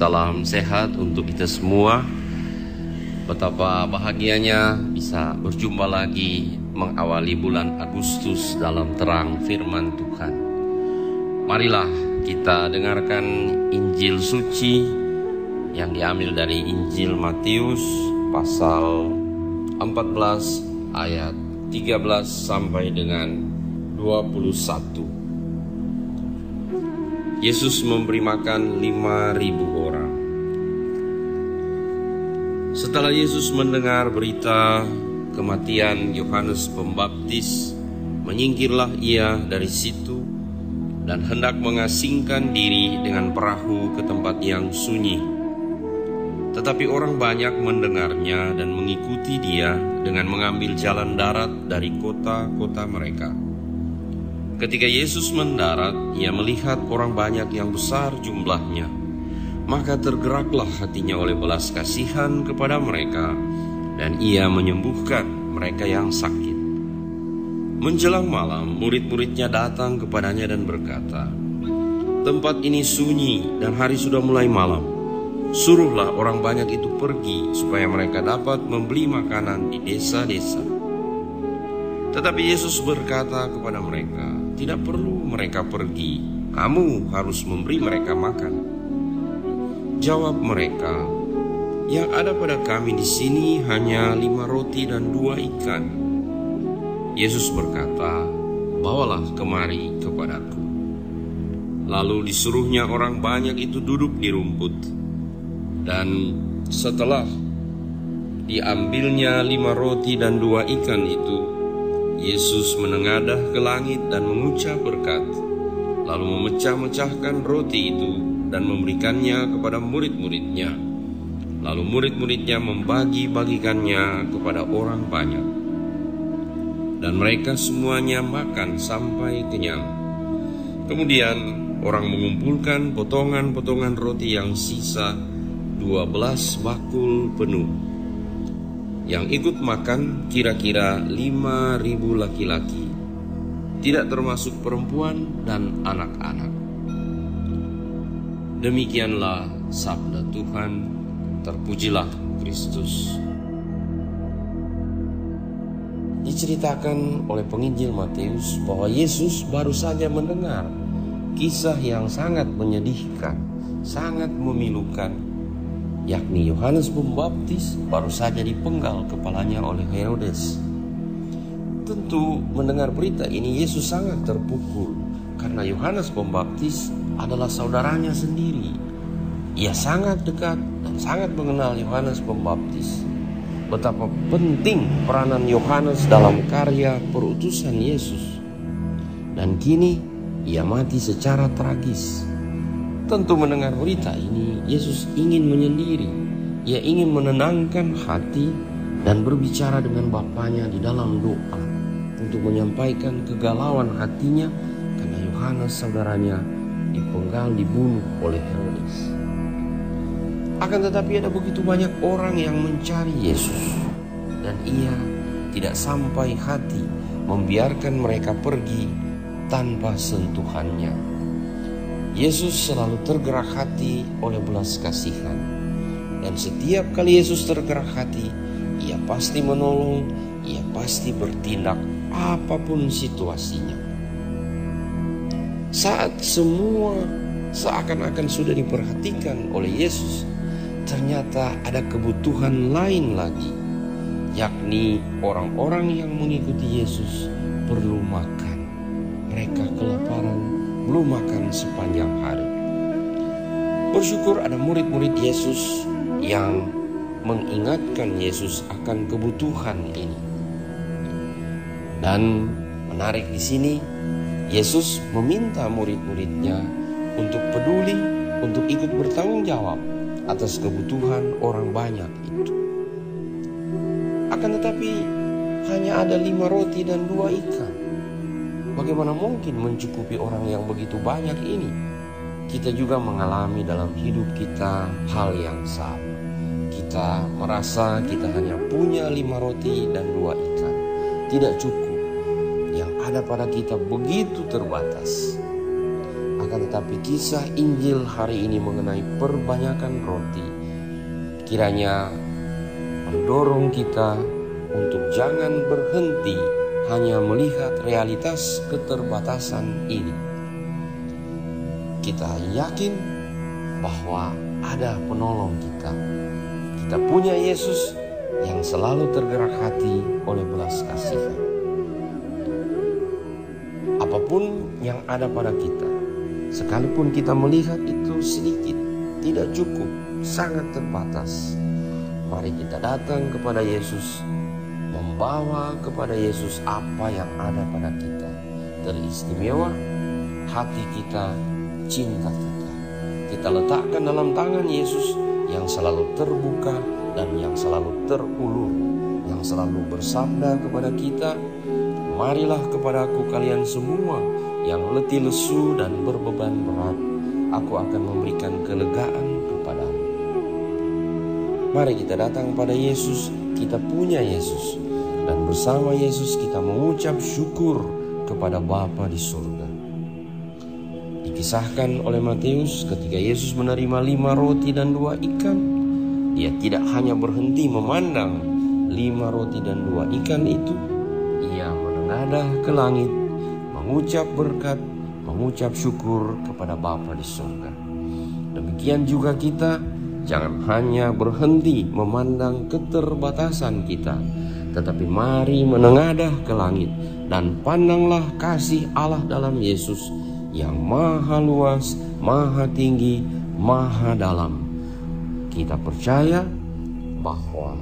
Salam sehat untuk kita semua. Betapa bahagianya bisa berjumpa lagi mengawali bulan Agustus dalam terang firman Tuhan. Marilah kita dengarkan Injil suci yang diambil dari Injil Matius pasal 14 ayat 13 sampai dengan 21. Yesus memberi makan 5000 orang. Setelah Yesus mendengar berita kematian Yohanes Pembaptis, menyingkirlah ia dari situ dan hendak mengasingkan diri dengan perahu ke tempat yang sunyi. Tetapi orang banyak mendengarnya dan mengikuti dia dengan mengambil jalan darat dari kota-kota mereka. Ketika Yesus mendarat, ia melihat orang banyak yang besar jumlahnya. Maka tergeraklah hatinya oleh belas kasihan kepada mereka, dan ia menyembuhkan mereka yang sakit. Menjelang malam, murid-muridnya datang kepadanya dan berkata, "Tempat ini sunyi dan hari sudah mulai malam. Suruhlah orang banyak itu pergi, supaya mereka dapat membeli makanan di desa-desa." Tetapi Yesus berkata kepada mereka, tidak perlu mereka pergi, kamu harus memberi mereka makan. Jawab mereka, yang ada pada kami di sini hanya lima roti dan dua ikan. Yesus berkata, bawalah kemari kepadaku. Lalu disuruhnya orang banyak itu duduk di rumput. Dan setelah diambilnya lima roti dan dua ikan itu, Yesus menengadah ke langit dan mengucap berkat, lalu memecah-mecahkan roti itu dan memberikannya kepada murid-muridnya. Lalu murid-muridnya membagi-bagikannya kepada orang banyak. Dan mereka semuanya makan sampai kenyang. Kemudian orang mengumpulkan potongan-potongan roti yang sisa 12 bakul penuh yang ikut makan kira-kira 5.000 laki-laki, tidak termasuk perempuan dan anak-anak. Demikianlah sabda Tuhan, terpujilah Kristus. Diceritakan oleh penginjil Matius bahwa Yesus baru saja mendengar kisah yang sangat menyedihkan, sangat memilukan yakni Yohanes Pembaptis baru saja dipenggal kepalanya oleh Herodes. Tentu mendengar berita ini Yesus sangat terpukul karena Yohanes Pembaptis adalah saudaranya sendiri. Ia sangat dekat dan sangat mengenal Yohanes Pembaptis. Betapa penting peranan Yohanes dalam karya perutusan Yesus. Dan kini ia mati secara tragis. Tentu mendengar berita ini, Yesus ingin menyendiri. Ia ingin menenangkan hati dan berbicara dengan Bapaknya di dalam doa untuk menyampaikan kegalauan hatinya karena Yohanes saudaranya dipenggal dibunuh oleh Herodes. Akan tetapi ada begitu banyak orang yang mencari Yesus dan ia tidak sampai hati membiarkan mereka pergi tanpa sentuhannya. Yesus selalu tergerak hati oleh belas kasihan. Dan setiap kali Yesus tergerak hati, ia pasti menolong, ia pasti bertindak apa pun situasinya. Saat semua seakan-akan sudah diperhatikan oleh Yesus, ternyata ada kebutuhan lain lagi, yakni orang-orang yang mengikuti Yesus perlu makan. Mereka kelaparan, belum makan sepanjang hari. Bersyukur ada murid-murid Yesus yang mengingatkan Yesus akan kebutuhan ini. Dan menarik di sini, Yesus meminta murid-muridnya untuk peduli, untuk ikut bertanggung jawab atas kebutuhan orang banyak itu. Akan tetapi hanya ada lima roti dan dua ikan. Bagaimana mungkin mencukupi orang yang begitu banyak ini? Kita juga mengalami dalam hidup kita hal yang sama. Kita merasa kita hanya punya lima roti dan dua ikan. Tidak cukup. Yang ada pada kita begitu terbatas. Akan tetapi kisah Injil hari ini mengenai perbanyakan roti kiranya mendorong kita untuk jangan berhenti hanya melihat realitas keterbatasan ini. Kita yakin bahwa ada penolong kita. Kita punya Yesus yang selalu tergerak hati oleh belas kasihan. Apa pun yang ada pada kita, sekalipun kita melihat itu sedikit, tidak cukup, sangat terbatas. Mari kita datang kepada Yesus, membawa kepada Yesus apa yang ada pada kita. Teristimewa hati kita, cinta kita. Kita letakkan dalam tangan Yesus yang selalu terbuka dan yang selalu terulur, yang selalu bersabda kepada kita, Marilah kepadaku kalian semua yang letih lesu dan berbeban berat, aku akan memberikan kelegaan kepadamu. Mari kita datang pada Yesus, kita punya Yesus, bersama Yesus kita mengucap syukur kepada Bapa di surga. Dikisahkan oleh Matius ketika Yesus menerima lima roti dan dua ikan, dia tidak hanya berhenti memandang lima roti dan dua ikan itu, ia menengadah ke langit, mengucap berkat, mengucap syukur kepada Bapa di surga. Demikian juga kita jangan hanya berhenti memandang keterbatasan kita, tetapi mari menengadah ke langit dan pandanglah kasih Allah dalam Yesus yang maha luas, maha tinggi, maha dalam. Kita percaya bahwa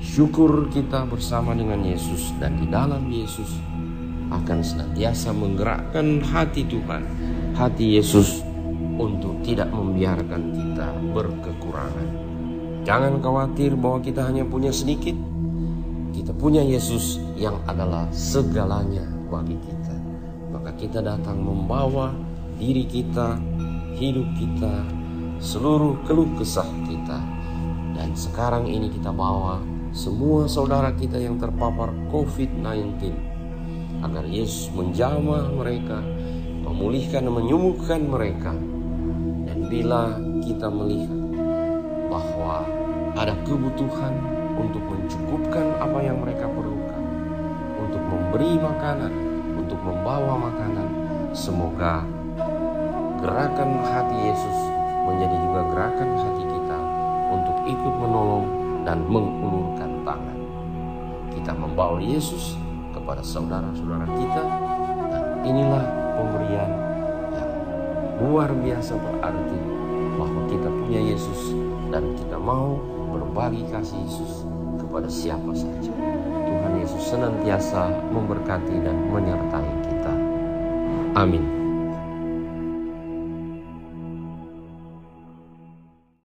syukur kita bersama dengan Yesus dan di dalam Yesus akan senantiasa menggerakkan hati Tuhan, hati Yesus untuk tidak membiarkan kita berkekurangan. Jangan khawatir bahwa kita hanya punya sedikit. Kita punya Yesus yang adalah segalanya bagi kita maka kita datang membawa diri kita, hidup kita, seluruh keluh kesah kita. Dan sekarang ini kita bawa semua saudara kita yang terpapar COVID-19 agar Yesus menjamah mereka, memulihkan dan menyembuhkan mereka. Dan bila kita melihat bahwa ada kebutuhan untuk mencukupkan apa yang mereka perlukan, untuk memberi makanan, untuk membawa makanan. Semoga gerakan hati Yesus menjadi juga gerakan hati kita untuk ikut menolong dan mengulurkan tangan. Kita membawa Yesus kepada saudara-saudara kita dan inilah pemberian yang luar biasa berarti bahwa kita punya Yesus dan kita mau berbagi kasih Yesus kepada siapa saja. Tuhan Yesus senantiasa memberkati dan menyertai kita. Amin.